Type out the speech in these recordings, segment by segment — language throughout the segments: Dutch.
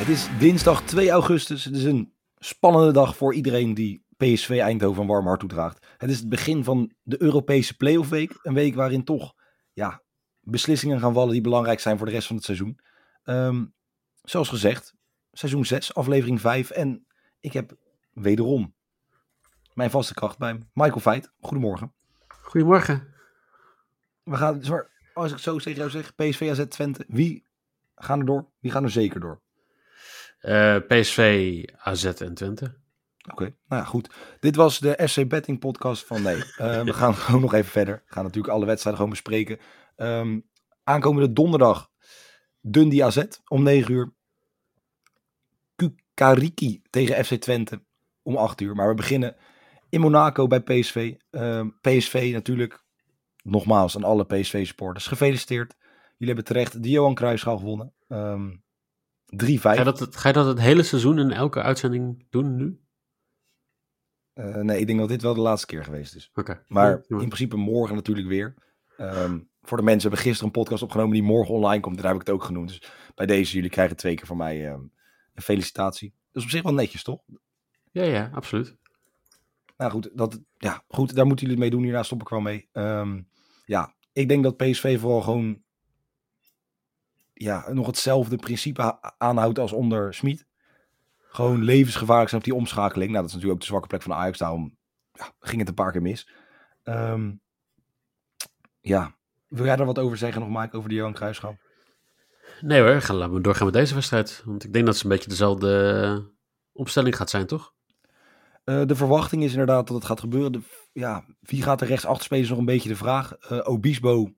Het is dinsdag 2 augustus. Het is een spannende dag voor iedereen die PSV Eindhoven een warm hart toedraagt. Het is het begin van de Europese playoff week. Een week waarin toch ja, beslissingen gaan vallen die belangrijk zijn voor de rest van het seizoen. Ehm, zoals gezegd, seizoen 6, aflevering 5. En ik heb wederom mijn vaste kracht bij. Michael Veit, goedemorgen. Goedemorgen. We gaan, als ik zo tegen jou zeg, PSV AZ Twente. Wie gaan er door? Wie gaan er zeker door? Uh, PSV, AZ en Twente. Oké, nou ja, goed. Dit was de SC Betting podcast van nee. Uh, we gaan gewoon nog even verder. We gaan natuurlijk alle wedstrijden gewoon bespreken. Um, aankomende donderdag Dundee AZ om 9 uur. Kukariki tegen FC Twente om 8 uur. Maar we beginnen in Monaco bij PSV. Um, PSV natuurlijk, nogmaals aan alle PSV-supporters, gefeliciteerd. Jullie hebben terecht de Johan Cruijffschaal gewonnen. Um, 3-5. Ga, je dat het, ga je dat het hele seizoen in elke uitzending doen nu? Uh, nee, ik denk dat dit wel de laatste keer geweest is. Okay. Maar in principe morgen natuurlijk weer. Um, voor de mensen hebben gisteren een podcast opgenomen die morgen online komt. Daar heb ik het ook genoemd. Dus bij deze, jullie krijgen twee keer van mij um, een felicitatie. Dat is op zich wel netjes, toch? Ja, ja, absoluut. Nou goed, dat, ja, goed daar moeten jullie het mee doen. Hierna stop ik wel mee. Um, ja, ik denk dat PSV vooral gewoon ja, nog hetzelfde principe aanhoudt als onder Smit. Gewoon levensgevaarlijk zijn op die omschakeling. Nou, dat is natuurlijk ook de zwakke plek van Ajax. Daarom ja, ging het een paar keer mis. Um, ja, wil jij daar wat over zeggen nog, Mike, over de Johan Cruijffschaal? Nee hoor, gaan, laten we doorgaan met deze wedstrijd. Want ik denk dat het een beetje dezelfde opstelling gaat zijn, toch? Uh, de verwachting is inderdaad dat het gaat gebeuren. De, ja, wie gaat er rechtsachter spelen is nog een beetje de vraag. Uh, Obisbo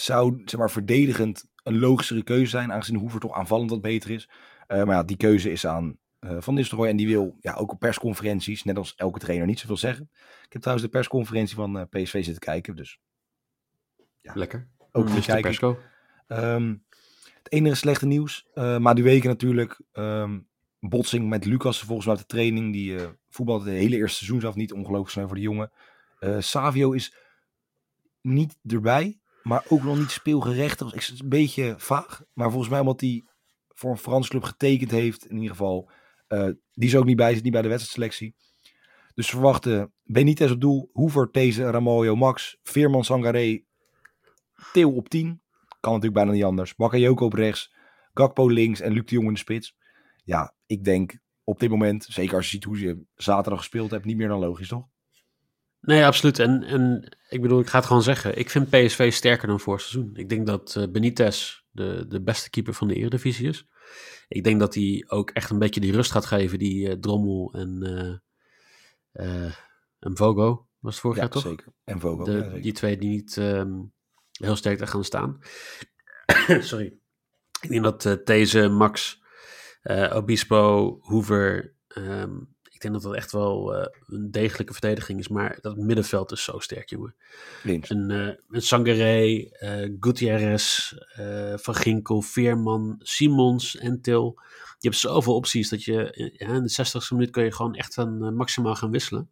zou zeg maar, verdedigend een logischere keuze zijn, aangezien Hoever toch aanvallend wat beter is. Uh, maar ja, die keuze is aan uh, Van Nistelrooy en die wil ja, ook op persconferenties, net als elke trainer, niet zoveel zeggen. Ik heb trouwens de persconferentie van uh, PSV zitten kijken, dus ja, lekker. Ook Mr. kijken. Pesco. Um, het enige slechte nieuws, maar die weken natuurlijk, um, botsing met Lucas volgens mij uit de training, die voetbalde de hele eerste seizoen af, niet ongelooflijk snel voor de jongen. Savio is niet erbij, maar ook nog niet speelgerechtig. Het is een beetje vaag, maar volgens mij omdat hij voor een Frans club getekend heeft, in ieder geval, uh, die is ook niet bij, zit niet bij de wedstrijdselectie. Dus verwachten Benitez op doel, Hoever, These, Ramoyo, Max, Veerman, Sangaré, Theo op 10. Kan natuurlijk bijna niet anders. Bakayoko op rechts, Gakpo links en Luc de Jong in de spits. Ja, ik denk op dit moment, zeker als je ziet hoe je zaterdag gespeeld hebt, niet meer dan logisch, toch? Nee, absoluut. En, en ik bedoel, ik ga het gewoon zeggen. Ik vind PSV sterker dan vorig seizoen. Ik denk dat uh, Benitez de, de beste keeper van de Eredivisie is. Ik denk dat hij ook echt een beetje die rust gaat geven, die uh, Drommel en, uh, en Vogo was het vorig ja, jaar toch? zeker. En Vogo. De, ja, zeker. die twee die niet um, heel sterk te gaan staan. Sorry. Ik denk dat deze Max, Obispo, Hoover. Um, ik denk dat dat echt wel uh, een degelijke verdediging is. Maar dat middenveld is zo sterk, jongen. Links. En, uh, en Sangaré, Gutierrez, Van Ginkel, Veerman, Simons en Til. Je hebt zoveel opties dat je ja, in de 60ste minuut kun je gewoon echt aan, maximaal gaan wisselen.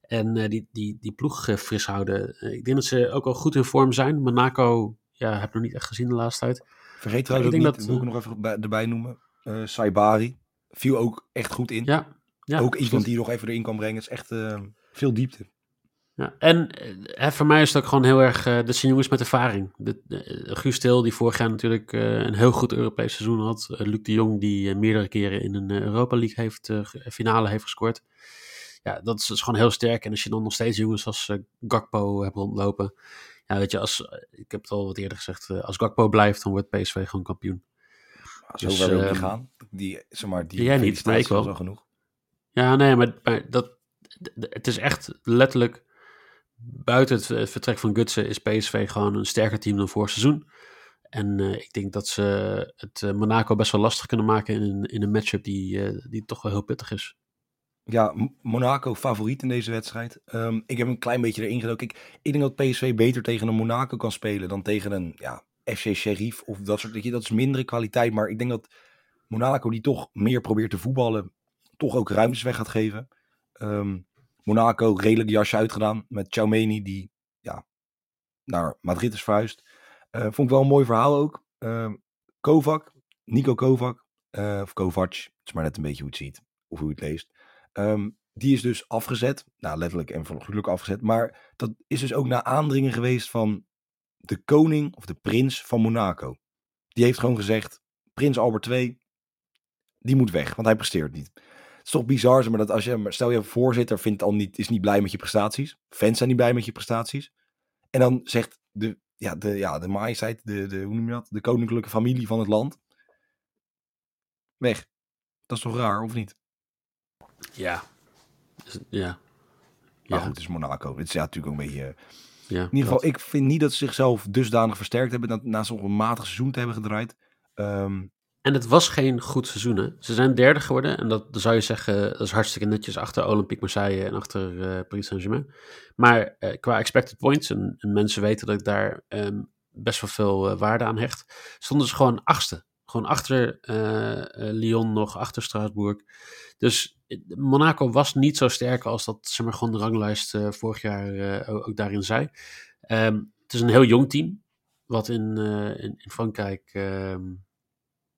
En die, die, die ploeg fris houden. Ik denk dat ze ook al goed in vorm zijn. Monaco, ja, heb ik nog niet echt gezien de laatste tijd. Vergeet trouwens ook niet, dat, moet ik nog even bij, erbij noemen. Saibari viel ook echt goed in. Ja, ja ook iemand die nog even erin kan brengen. Het is echt veel diepte. Ja, en voor mij is het ook gewoon heel erg, dat zijn jongens met ervaring. De, Guus Til, die vorig jaar natuurlijk een heel goed Europees seizoen had. Luc de Jong, die meerdere keren in een Europa League heeft, finale heeft gescoord ja, dat is, dat is, gewoon heel sterk. En als je dan nog steeds jongens als uh, Gakpo hebt rondlopen. Ja, weet je, als, ik heb het al wat eerder gezegd. Uh, als Gakpo blijft, dan wordt PSV gewoon kampioen. Zo dus, wil ik niet gaan. Die, zeg maar, die jij niet, maar ik wel. Genoeg. Ja, nee, maar, maar dat, het is echt letterlijk, buiten het, vertrek van Gutsen is PSV gewoon een sterker team dan vorig seizoen. En ik denk dat ze het Monaco best wel lastig kunnen maken in, in een matchup die, die toch wel heel pittig is. Ja, Monaco favoriet in deze wedstrijd. Ehm, ik heb een klein beetje erin gedoken. Ik, ik denk dat PSV beter tegen een Monaco kan spelen dan tegen een ja, FC Sheriff of dat soort dingen. Dat is mindere kwaliteit, maar ik denk dat Monaco die toch meer probeert te voetballen, toch ook ruimtes weg gaat geven. Ehm, Monaco redelijk jasje uitgedaan met Choumeni die ja, naar Madrid is verhuisd. Uh, vond ik wel een mooi verhaal ook. Uh, Kovac, Nico Kovac, uh, of Kovac, het is maar net een beetje hoe het ziet of hoe het leest. Ehm, die is dus afgezet. Nou, letterlijk en gelukkig afgezet. Maar dat is dus ook na aandringen geweest van de koning of de prins van Monaco. Die heeft gewoon gezegd: Prins Albert II, die moet weg, want hij presteert niet. Het is toch bizar, maar dat als je, stel je voorzitter vindt al niet, is niet blij met je prestaties. Fans zijn niet blij met je prestaties. En dan zegt de, ja, de, ja, de majesteit, de, de, hoe noem je dat? De koninklijke familie van het land. Weg. Dat is toch raar, of niet? Ja. Ja. Maar ja. goed, het is Monaco. Het is ja, natuurlijk ook een beetje... ja, In ieder geval, ik vind niet dat ze zichzelf dusdanig versterkt hebben... na, na zo'n matig seizoen te hebben gedraaid. Ehm, En het was geen goed seizoen, hè? Ze zijn derde geworden en dat zou je zeggen, dat is hartstikke netjes achter Olympique Marseille en achter eh Paris Saint-Germain. Maar eh, qua expected points, en, en mensen weten dat ik daar ehm, best wel veel eh, waarde aan hecht, stonden ze gewoon achtste. Gewoon achter Lyon nog, achter Strasbourg. Dus Monaco was niet zo sterk als dat zeg maar, gewoon de ranglijst vorig jaar ook, daarin zei. Ehm, het is een heel jong team, wat in, in, in Frankrijk ehm,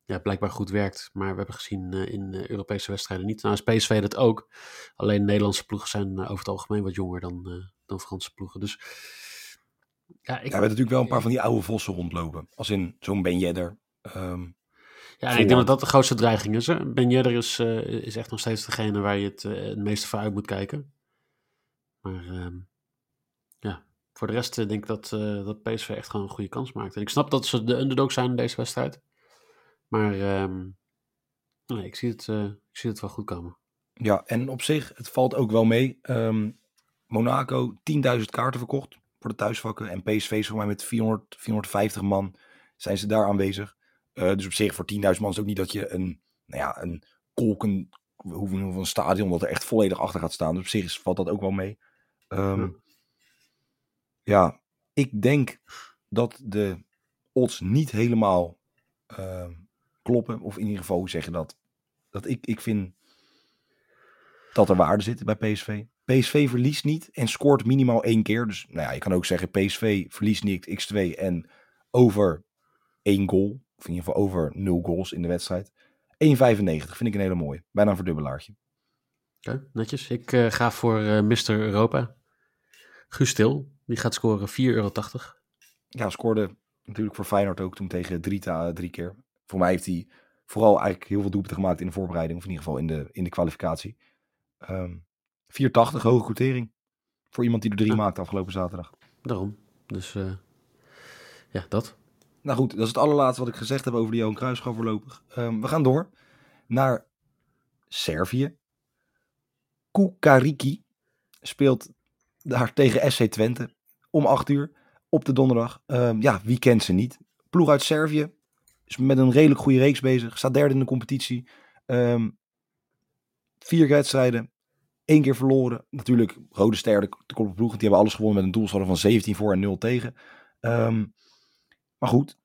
ja, blijkbaar goed werkt. Maar we hebben gezien eh, in eh, Europese wedstrijden niet. Nou PSV dat ook. Alleen Nederlandse ploegen zijn eh, over het algemeen wat jonger dan, dan Franse ploegen. Dus ja, ik, ja, we hebben natuurlijk wel een paar van die oude vossen rondlopen. Als in zo'n Ben Yedder. Ehm, Ja, ik denk dat dat de grootste dreiging is. Hè? Ben Yedder is, is echt nog steeds degene waar je het, het meeste voor uit moet kijken. Maar ehm, ja, voor de rest denk ik dat, eh, dat PSV echt gewoon een goede kans maakt. En ik snap dat ze de underdog zijn in deze wedstrijd. Maar ehm, nee, ik, zie het, eh, ik zie het wel goed komen. Ja, en op zich, het valt ook wel mee. Ehm, Monaco, 10.000 kaarten verkocht voor de thuisvakken. En PSV is voor mij met 400, 450 man zijn ze daar aanwezig. Eh, dus op zich, voor 10.000 man is het ook niet dat je een, nou ja, een kolken, hoe noemen we een stadion, dat er echt volledig achter gaat staan. Dus op zich is, valt dat ook wel mee. Ehm, Ja. ja, ik denk dat de odds niet helemaal kloppen. Of in ieder geval, hoe zeg je dat? Dat ik, ik vind dat er waarde zit bij PSV. PSV verliest niet en scoort minimaal één keer. Dus nou ja, je kan ook zeggen PSV verliest niet x2 en over één goal. Of in ieder geval over nul goals in de wedstrijd. 1,95 vind ik een hele mooie. Bijna een verdubbelaartje. Oké, netjes. Ik eh, ga voor eh Mr. Europa. Guus Til, die gaat scoren 4,80 euro. Ja, scoorde natuurlijk voor Feyenoord ook toen tegen drie, ta- drie keer. Voor mij heeft hij vooral eigenlijk heel veel doelpunten gemaakt in de voorbereiding. Of in ieder geval in de, in de kwalificatie. Ehm 4,80 hoge quotering. Voor iemand die er drie maakte afgelopen zaterdag. Daarom. Dus eh, ja, dat. Nou goed, dat is het allerlaatste wat ik gezegd heb over de Johan Cruijffschaal voorlopig. Ehm, we gaan door naar Servië. Kukariki speelt daar tegen SC Twente om 8 uur op de donderdag. Ehm, ja, wie kent ze niet? Ploeg uit Servië is met een redelijk goede reeks bezig. Staat derde in de competitie. Ehm, vier wedstrijden. één keer verloren. Natuurlijk, Rode Ster, de, de ploeg. Die hebben alles gewonnen met een doelsaldo van 17 voor en 0 tegen. Ehm, maar goed,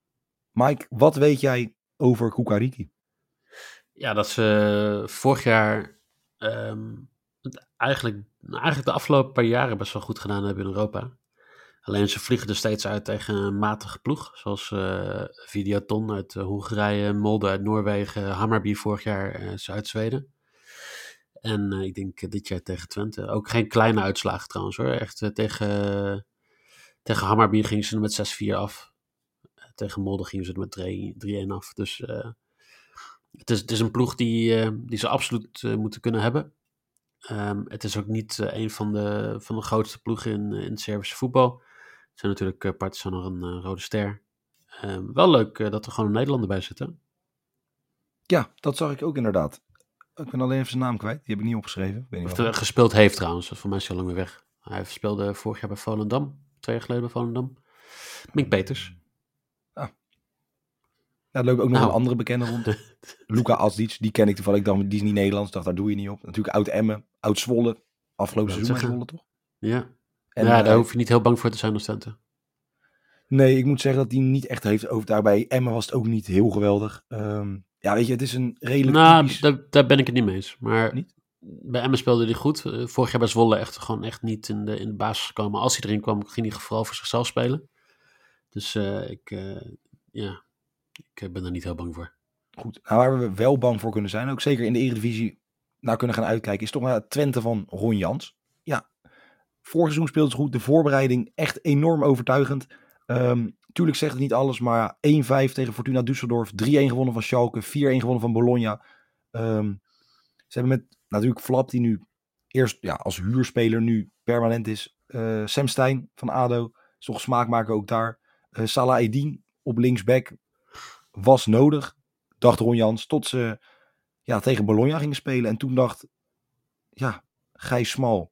Mike, wat weet jij over Kukariki? Ja, dat ze vorig jaar ehm, eigenlijk, nou, eigenlijk de afgelopen paar jaren best wel goed gedaan hebben in Europa. Alleen ze vliegen er steeds uit tegen een matige ploeg. Zoals eh Videoton uit eh, Hongarije, Molde uit Noorwegen, Hammarby vorig jaar eh Zuid-Zweden. En ik denk dit jaar tegen Twente. Ook geen kleine uitslagen trouwens hoor. Echt tegen, tegen Hammarby gingen ze er met 6-4 af. Tegen Molde gingen ze er met 3 3-1 af. Dus het, is, het is een ploeg die, die ze absoluut moeten kunnen hebben. Ehm, het is ook niet eh, een van de, van de grootste ploegen in, in het Servische voetbal. Zijn natuurlijk uh, Partizan nog een eh, rode ster. Ehm, wel leuk eh, dat er gewoon een Nederlander bij zit. Hè? Ja, dat zag ik ook inderdaad. Ik ben alleen even zijn naam kwijt. Die heb ik niet opgeschreven. Weet Of de- gespeeld heeft trouwens. Voor mij is hij al lang weer weg. Hij speelde vorig jaar bij Volendam. Twee jaar geleden bij Volendam. Mink Peters. Ja, er loopt ook nog Nou. een andere bekende rond. Luca Asdic, die ken ik toevallig. Ik dacht, die is niet Nederlands. Dacht, daar doe je niet op. Natuurlijk oud Emmen, oud Zwolle. Afgelopen seizoen. Zwolle, toch? Ja, En, ja daar hoef je niet heel bang voor te zijn als Twente. Nee, ik moet zeggen dat hij niet echt heeft overtuigd. Bij Emmen was het ook niet heel geweldig. Ehm, ja, weet je, het is een redelijk Nou, typisch... daar, daar ben ik het niet mee eens. Maar Niet? bij Emmen speelde hij goed. Eh, Vorig jaar bij Zwolle echt gewoon echt niet in de, in de basis gekomen. Als hij erin kwam, ging hij vooral voor zichzelf spelen. Dus eh, ik, eh, ja, ik ben daar niet heel bang voor. Goed, nou, waar we wel bang voor kunnen zijn, ook zeker in de Eredivisie naar kunnen gaan uitkijken, is toch naar het Twente van Ron Jans. Ja, vorig seizoen speelde ze goed, de voorbereiding echt enorm overtuigend. Ehm tuurlijk zegt het niet alles, maar ja, 1-5 tegen Fortuna Düsseldorf, 3-1 gewonnen van Schalke, 4-1 gewonnen van Bologna. Ehm, ze hebben met natuurlijk Flap, die nu eerst ja, als huurspeler nu permanent is. eh Sam Stein van ADO, is toch smaakmaker ook daar. Eh Salah Eddin op linksback was nodig dacht Ron Jans, tot ze ja, tegen Bologna gingen spelen. En toen dacht, ja, Gijs Smal,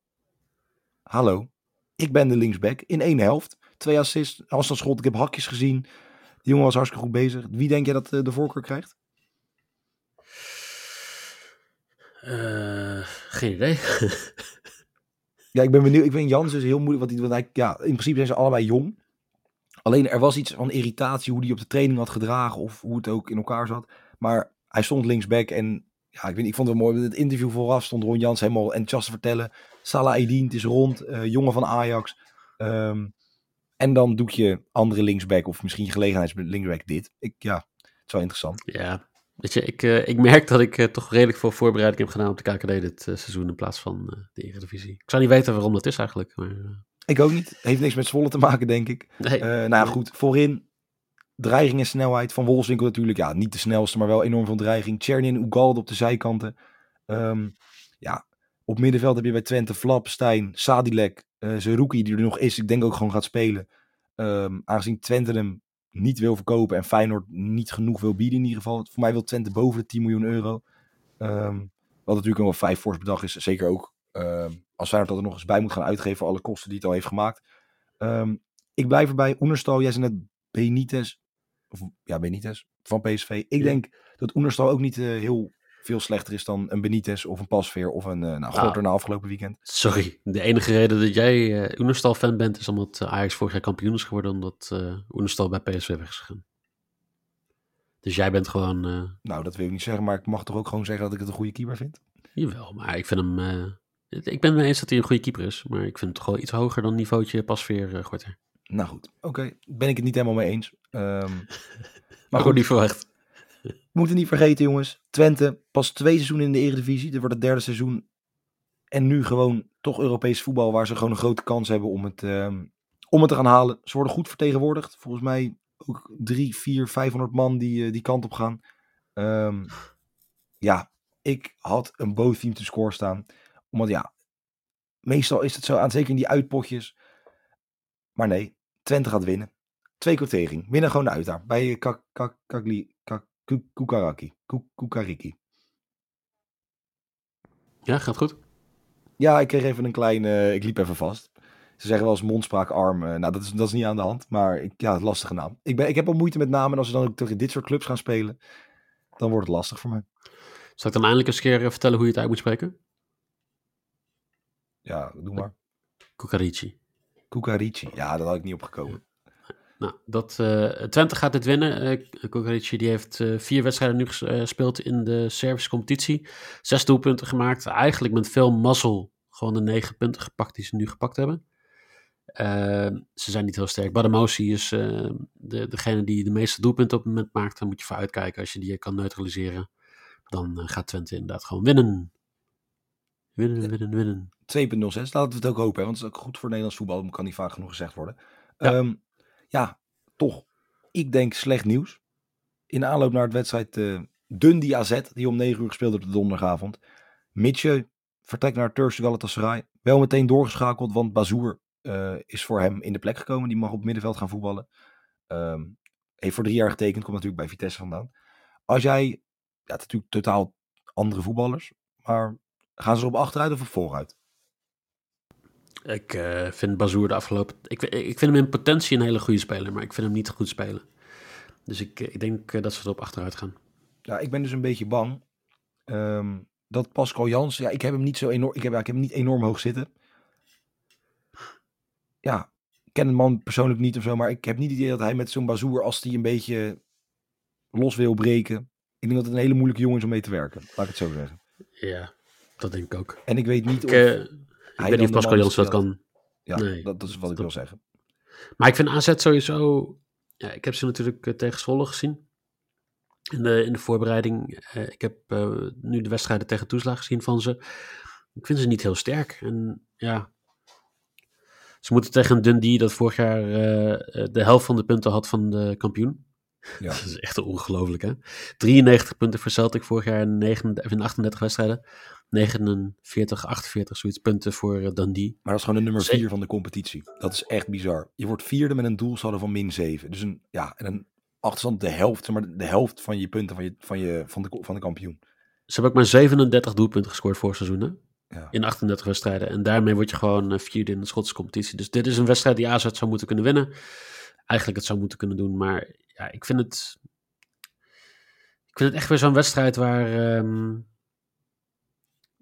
hallo, ik ben de linksback in één helft. Twee assists, afstandsschot, ik heb hakjes gezien. Die jongen was hartstikke goed bezig. Wie denk je dat eh, de voorkeur krijgt? Eh, geen idee. Ja, ik ben benieuwd. Ik vind Jans is heel moeilijk. Want, hij, want hij, ja, in principe zijn ze allebei jong. Alleen er was iets van irritatie hoe hij op de training had gedragen. Of hoe het ook in elkaar zat. Maar hij stond linksback. En ja, ik, weet, ik vond het mooi. Het interview vooraf stond Ron Jans helemaal enthousiast te vertellen. Salah Eddin, het is rond. eh, jongen van Ajax. Ehm, en dan doe je andere linksback. Of misschien gelegenheidslinksback dit. Ik, ja, het is wel interessant. ja, weet je, ik, eh, ik merk dat ik eh, toch redelijk veel voorbereiding heb gedaan op de KKD dit seizoen in plaats van de Eredivisie. Ik zou niet weten waarom dat is eigenlijk. Maar, Ik ook niet. Heeft niks met Zwolle te maken, denk ik. nee. Nou ja, goed. Voorin dreiging en snelheid. Van Wolfswinkel natuurlijk. Ja, niet de snelste, maar wel enorm veel dreiging. Czerny en Ugalde op de zijkanten. Ehm, ja, op middenveld heb je bij Twente Flap, Stijn, Sadilek, eh Zerouki die er nog is. Ik denk ook gewoon gaat spelen. Ehm, aangezien Twente hem niet wil verkopen en Feyenoord niet genoeg wil bieden in ieder geval. Voor mij wil Twente boven de 10 miljoen euro. Ehm, wat natuurlijk wel vijf fors bedrag is. Zeker ook als Feyenoord dat er nog eens bij moet gaan uitgeven voor alle kosten die het al heeft gemaakt. Ik blijf erbij. Oenerstal, jij zei net Benitez. Of, ja, Benitez van PSV. Ik Ja. denk dat Oenerstal ook niet eh, heel veel slechter is dan een Benitez of een Pasveer of een uh, nou, Ah. Gorter na afgelopen weekend. Sorry, de enige reden dat jij eh Oenerstal-fan bent is omdat Ajax vorig jaar kampioen is geworden omdat eh Oenerstal bij PSV weg is gegaan. Dus jij bent gewoon, Nou, dat wil ik niet zeggen, maar ik mag toch ook gewoon zeggen dat ik het een goede keeper vind. jawel, maar ik vind hem, ik ben het eens dat hij een goede keeper is, maar ik vind hem toch wel iets hoger dan niveautje Pasveer uh, Gorter. Nou goed, oké. Ben ik het niet helemaal mee eens. Ehm, Maar goed, niet verwacht. We moeten niet vergeten, jongens. Twente, pas twee seizoenen in de Eredivisie. Dit wordt het derde seizoen. En nu gewoon toch Europees voetbal, waar ze gewoon een grote kans hebben om het, ehm, om het te gaan halen. Ze worden goed vertegenwoordigd. Volgens mij ook drie, vier, 500 man die eh, die kant op gaan. Ehm, ja, ik had een both team te score staan. Omdat ja, meestal is het zo aan, zeker in die uitpotjes. Maar nee, Twente gaat winnen. Twee kwartering. Winnen gewoon de uitdaag. Bij Kak, Kak, Kakli, Kak, Ku- Kukaraki. Ku- Kukariki. Ja, gaat goed. Ja, ik kreeg even een klein... eh, ik liep even vast. Ze zeggen wel eens mondspraakarm. eh, nou, dat is, dat is niet aan de hand. Maar ik, ja, lastige naam. Ik, ben, ik heb al moeite met namen. En als ze dan ook tegen dit soort clubs gaan spelen... dan wordt het lastig voor mij. Zal ik dan eindelijk eens een keer eh, vertellen hoe je het uit moet spreken? Ja, doe maar. Kukarici. Kukarici. Ja, daar had ik niet op gekomen. Nou, dat, eh, Twente gaat dit winnen. Uh, Kukarici die heeft eh, vier wedstrijden nu ges- eh, gespeeld in de Servische competitie. Zes doelpunten gemaakt. Eigenlijk met veel mazzel gewoon de negen punten gepakt die ze nu gepakt hebben. Eh, ze zijn niet heel sterk. Badamosi is eh, de, degene die de meeste doelpunten op het moment maakt. Daar moet je voor uitkijken. Als je die kan neutraliseren, dan eh, gaat Twente inderdaad gewoon winnen. Winnen, winnen, winnen. 2.06. Laten we het ook hopen. Hè, want het is ook goed voor Nederlands voetbal. Kan niet vaak genoeg gezegd worden. Ja. Ja, ja toch. Ik denk slecht nieuws. In aanloop naar het wedstrijd eh Dundee AZ. Die om 9 uur gespeeld op de donderdagavond. Mitje vertrekt naar Turkse Galatasaray. Wel meteen doorgeschakeld. Want Bazoer eh, is voor hem in de plek gekomen. Die mag op het middenveld gaan voetballen. Ehm, heeft voor drie jaar getekend. Komt natuurlijk bij Vitesse vandaan. Als jij... Ja, het natuurlijk totaal andere voetballers. Maar gaan ze er op achteruit of op vooruit? Ik uh, vind Bazoer de afgelopen... Ik, ik vind hem in potentie een hele goede speler, maar ik vind hem niet goed spelen. Dus ik, ik denk dat ze erop achteruit gaan. Ja, ik ben dus een beetje bang um, dat Pascal Jans... Ja, ik heb hem niet zo enorm... Ik heb, ik heb hem niet enorm hoog zitten. Ja, ik ken de man persoonlijk niet of zo, maar ik heb niet het idee dat hij met zo'n Bazoer, als die een beetje los wil breken... Ik denk dat het een hele moeilijke jongen is om mee te werken, laat ik het zo zeggen. Ja, dat denk ik ook. En ik weet niet ik, of... Uh, ik weet niet of Pascal Jans dat kan. Ja, nee, dat, dat, is wat ik wil zeggen. Maar ik vind AZ sowieso... Ja, ik heb ze natuurlijk uh, tegen Zwolle gezien. In de, in de voorbereiding. Uh, ik heb nu de wedstrijden tegen Toeslag gezien van ze. Ik vind ze niet heel sterk. En ja... Ze moeten tegen een Dundee dat vorig jaar de helft van de punten had van de kampioen. Ja. Dat is echt ongelooflijk, hè? 93 punten voor Celtic vorig jaar in, 39, in 38 wedstrijden. 49, 48, zoiets punten voor uh, Dundee. Maar dat is gewoon de nummer 4 van de competitie. Dat is echt bizar. Je wordt vierde met een doelsaldo van min 7. Dus een, ja, en een achterstand de helft, maar de helft van je punten van, je, van, je, van, de, van de kampioen. Ze hebben ook maar 37 doelpunten gescoord voor seizoen, hè? Ja. In 38 wedstrijden. En daarmee word je gewoon uh, vierde in de Schotse competitie. Dus dit is een wedstrijd die AZ zou moeten kunnen winnen. Eigenlijk het zou moeten kunnen doen, maar ja, ik vind het. Ik vind het echt weer zo'n wedstrijd waar. Um,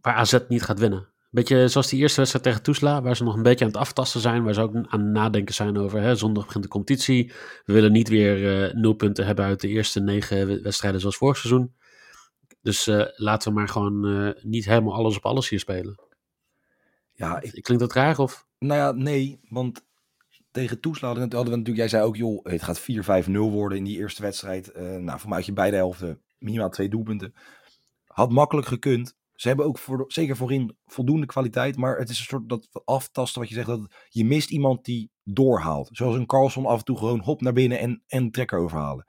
waar AZ niet gaat winnen. Beetje zoals die eerste wedstrijd tegen Toesla, waar ze nog een beetje aan het aftasten zijn, waar ze ook aan het nadenken zijn over. Hè, zondag begint de competitie. We willen niet weer uh, nul punten hebben uit de eerste negen wedstrijden zoals vorig seizoen. Dus uh, laten we maar gewoon uh, niet helemaal alles op alles hier spelen. Ja, ik... Klinkt dat raar of? Nou ja, nee, want tegen Toesla hadden we natuurlijk, jij zei ook, joh, het gaat 4-5-0 worden in die eerste wedstrijd. Uh, nou, voor mij had je beide helften minimaal twee doelpunten. Had makkelijk gekund. Ze hebben ook voor, zeker voorin voldoende kwaliteit, maar het is een soort dat aftasten wat je zegt, dat je mist iemand die doorhaalt. Zoals een Carlson af en toe gewoon hop naar binnen en, en trekker overhalen.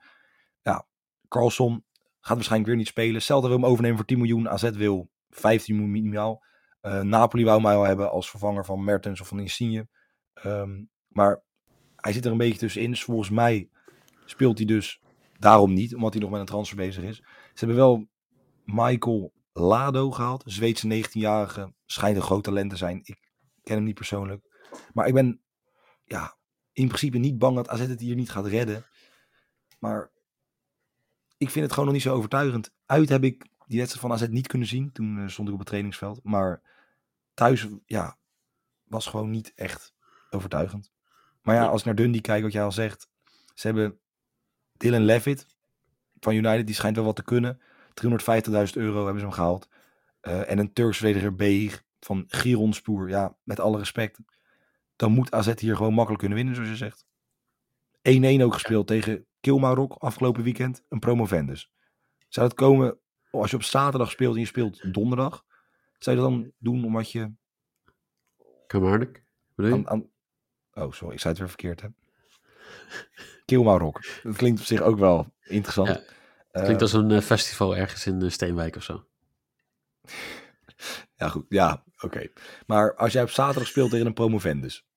Ja, Carlson gaat waarschijnlijk weer niet spelen. Celta wil hem overnemen voor 10 miljoen, AZ wil 15 miljoen minimaal. Uh, Napoli wou mij al hebben als vervanger van Mertens of van Insigne. Um, maar hij zit er een beetje tussenin. Dus volgens mij speelt hij dus daarom niet, omdat hij nog met een transfer bezig is. Ze hebben wel Michael Lado gehaald, Zweedse 19-jarige. Schijnt een groot talent te zijn. Ik ken hem niet persoonlijk. Maar ik ben ja, in principe niet bang dat AZ het hier niet gaat redden. Maar ik vind het gewoon nog niet zo overtuigend. Uit heb ik die wedstrijd van AZ niet kunnen zien. Toen uh, stond ik op het trainingsveld. Maar thuis, ja, was gewoon niet echt overtuigend. Maar ja, als ik naar Dundee kijk, wat jij al zegt. Ze hebben Dylan Levitt van United, die schijnt wel wat te kunnen. 350.000 euro hebben ze hem gehaald. Uh, en een Turks verdediger B van Gironspoor. Ja, met alle respect. Dan moet AZ hier gewoon makkelijk kunnen winnen, zoals je zegt. 1-1 ook gespeeld tegen Kilmarok afgelopen weekend. Een promovendus. Zou het komen als je op zaterdag speelt en je speelt donderdag? Zou je dat dan doen omdat je... Kilmarnock? Aan, aan, Oh, sorry, ik zei het weer verkeerd. Hè? Dat klinkt op zich ook wel interessant. Ja, klinkt als een uh, festival ergens in uh, Steenwijk of zo. Ja, goed. Ja, oké. Okay. Maar als jij op zaterdag speelt tegen een promovendus,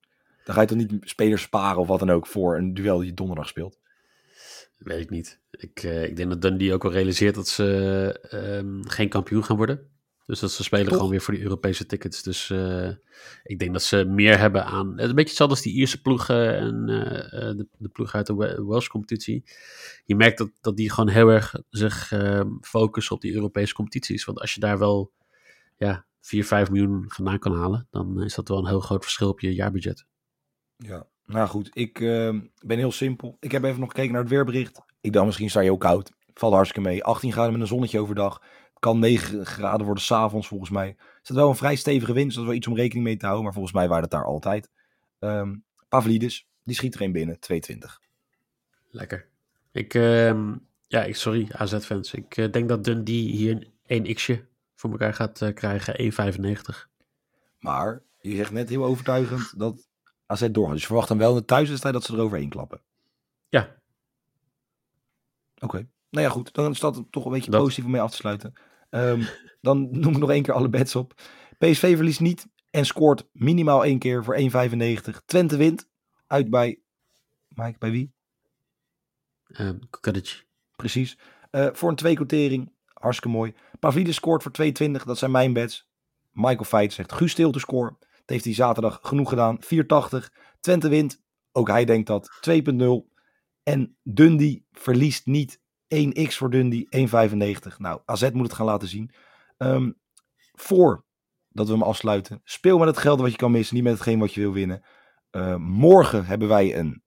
dan ga je toch niet spelers sparen of wat dan ook voor een duel die je donderdag speelt? Weet ik niet. Ik, ik denk dat Dundee ook wel realiseert dat ze um, geen kampioen gaan worden. Dus dat ze spelen Toch? gewoon weer voor die Europese tickets. Dus uh, ik denk dat ze meer hebben aan. Het is een beetje hetzelfde als die Ierse ploegen en uh, de, de ploeg uit de Welsh competitie. Je merkt dat, dat die gewoon heel erg zich uh, focussen op die Europese competities. Want als je daar wel ja, 4, 5 miljoen vandaan kan halen, dan is dat wel een heel groot verschil op je jaarbudget. Ja, nou goed, ik ben heel simpel. Ik heb even nog gekeken naar het weerbericht. Ik dacht misschien sta je ook koud. Valt hartstikke mee. 18 graden met een zonnetje overdag. Kan 9 graden worden s'avonds volgens mij. Er staat wel een vrij stevige wind, dus dat is wel iets om rekening mee te houden. Maar volgens mij waren het daar altijd. Um, Pavlidis, die schiet er een binnen, 220. Lekker. Ik, uh, ja, ik, sorry AZ-fans. Ik uh, denk dat Dundee hier een xje voor elkaar gaat uh, krijgen, 1,95. Maar je zegt net heel overtuigend dat AZ doorgaat. Dus je verwacht dan wel in de thuiswedstrijd dat ze er overheen klappen. Ja. Oké. Okay. Nou ja, goed. Dan staat het toch een beetje dat... positief om mee af te sluiten. Um, dan noem ik nog één keer alle bets op. PSV verliest niet en scoort minimaal één keer voor 1,95. Twente wint. Uit bij... Mike, bij wie? Um, Precies. Uh, voor een twee quotering. Hartstikke mooi. Pavlidis scoort voor 2,20. Dat zijn mijn bets. Michael Feit zegt Guus Stil te scoren. Dat heeft hij zaterdag genoeg gedaan. 4,80. Twente wint. Ook hij denkt dat. 2,0. En Dundee verliest niet. 1x voor Dundee. 1,95. Nou, AZ moet het gaan laten zien. Um, voor dat we hem afsluiten. Speel met het geld wat je kan missen. Niet met hetgeen wat je wil winnen. Uh, morgen hebben wij een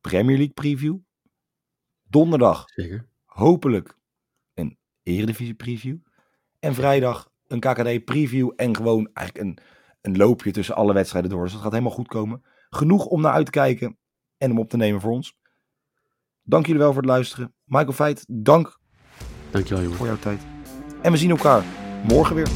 Premier League preview. Donderdag. Zeker. Hopelijk een Eredivisie preview. En vrijdag een KKD preview. En gewoon eigenlijk een, een loopje tussen alle wedstrijden door. Dus dat gaat helemaal goed komen. Genoeg om naar uit te kijken. En om op te nemen voor ons. Dank jullie wel voor het luisteren. Michael Feit, dank Dankjewel, jongen. voor jouw tijd. En we zien elkaar morgen weer.